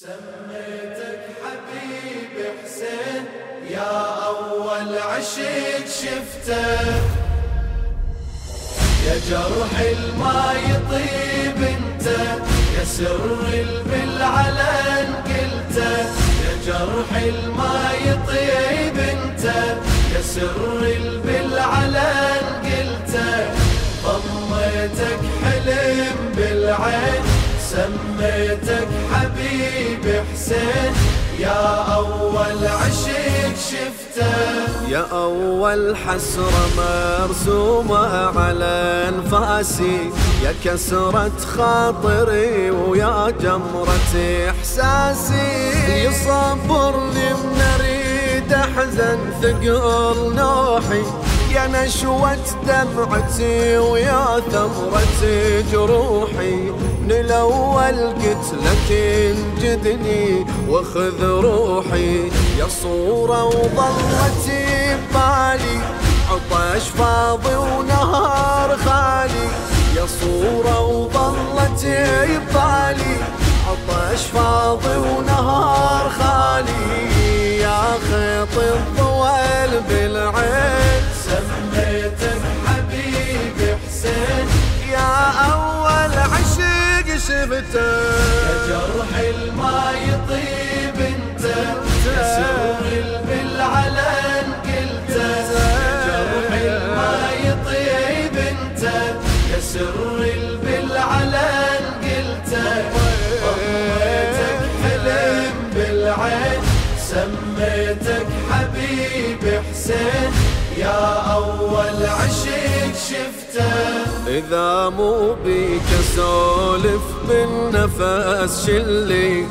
سميتك حبيب حسين يا أول عشق شفته. يا جرح الما يطيب انت يا سر بالعلن قلته يا جرح الما يطيب انت يا سر بالعلن قلته ضميتك حلم بالعين سميتك حبيب حسين. يا أول عشق شفته. يا أول حسرة مرسومة على أنفاسي. يا كسرة خاطري ويا جمرة إحساسي. يصبرني من أريد أحزن ثقل نوحي. يا نشوة دمعتي ويا ثمرة جروحي من الأول قلت لك انجدني واخذ روحي. يا صورة وظلتي ببالي عطش فاضي ونهار خالي. يا صورة وظلتي ببالي عطش فاضي ونهار شفته يا جرح الما يطيب انت. يا سر بالعلن قلته يا جرح الما يطيب انت. سر بالعلن قلته ضميتك حلم بالعين. سميتك حبيب حسين. يا أول عشق شفته. إذا مو بيك أسولف بالنفس شلي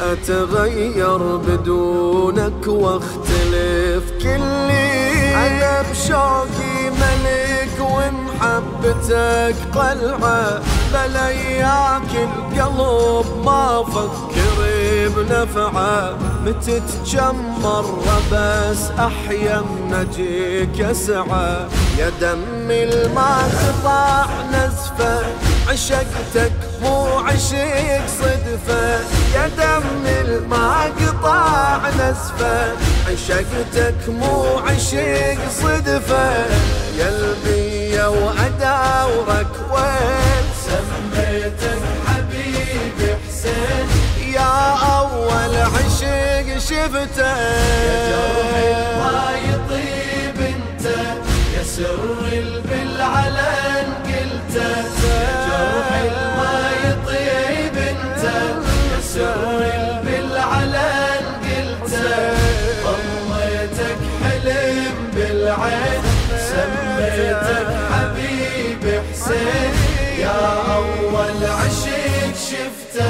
أتغير بدونك وأختلف كلي. أنا بشوقي ملك ومحبتك قلعة بلياك القلب ما فكر بنفعه متى تجمر بس أحيا نجيك أسعى يا دمي الما قطع نزفة عشقتك مو عشق صدفة. يا دمي الما قطع نزفة عشقتك مو عشق صدفة. يا البية وأداورك وين شفته يا جرح ما يطيب انت يا سر بالعلن قلته بالعلن قلته ضميتك حلم بالعين سميتك حبيب حسين يا أول عشق شفته.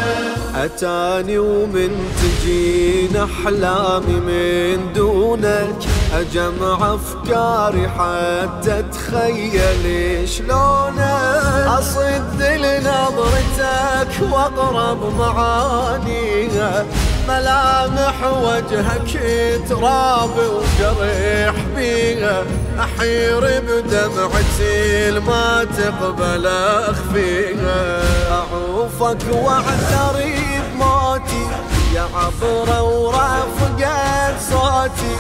أتاني ومن تجين أحلامي من دونك أجمع أفكاري حتى تخيل شلونك. أصد لنظرتك وأقرب معانيها ملامح وجهك تراب وجريح بيها. أحير بدمعتي ما تقبل أخفيها. أعوفك واعتري بموتي يا عبرة ورافقت صوتي.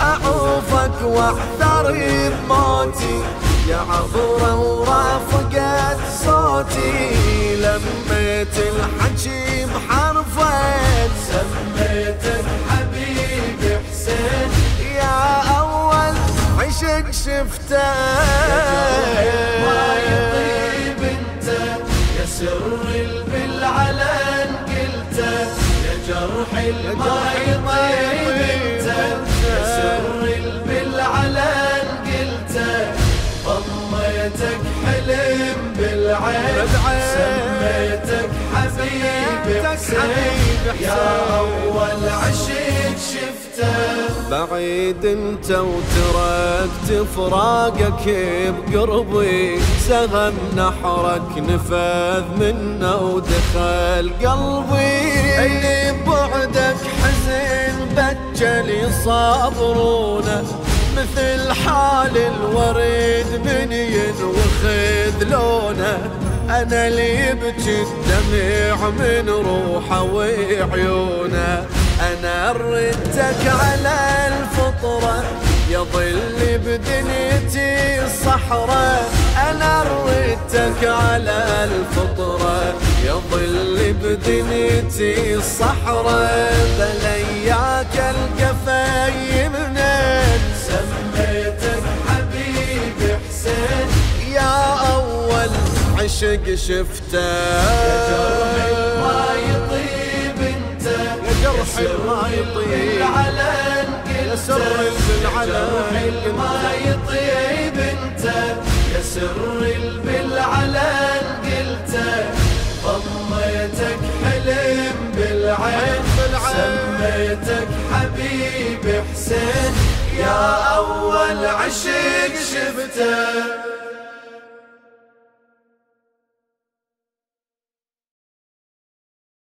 أعوفك واحذري بموتي يا عبرة ورافقت صوتي. لميت الحكي بحرفين سميتك حبيب حسين. يا أول عشق شفته. ما يطيب أنت. يا سر انت يا سر بالعلن قلته ضميتك حلم بالعين سميتك حبيب حسين يا أول عشق شفته بعيد انت وتركت فراقك بقربي سهم نحرك نفذ منه ودخل قلبي. اللي بعدك حزين بجل يصابرونه مثل حال الوريد من ينوخذ لونه. أنا اللي يبكي الدمع من روحه وعيونه. أنا ردتك على الفطرة يظل بدنيتي الصحراء أنا ردتك على الفطرة يظل بدنيتي الصحراء بلياك القفاي منين؟ سميتك حبيبي حسين. يا أول عشق شفته. جرح ما يطيب. يا سر بالعلن. ما انت يا سر بالعلن قلته ضميتك حلم بالعين. سميتك حبيبي حسين. يا أول عشق شفته.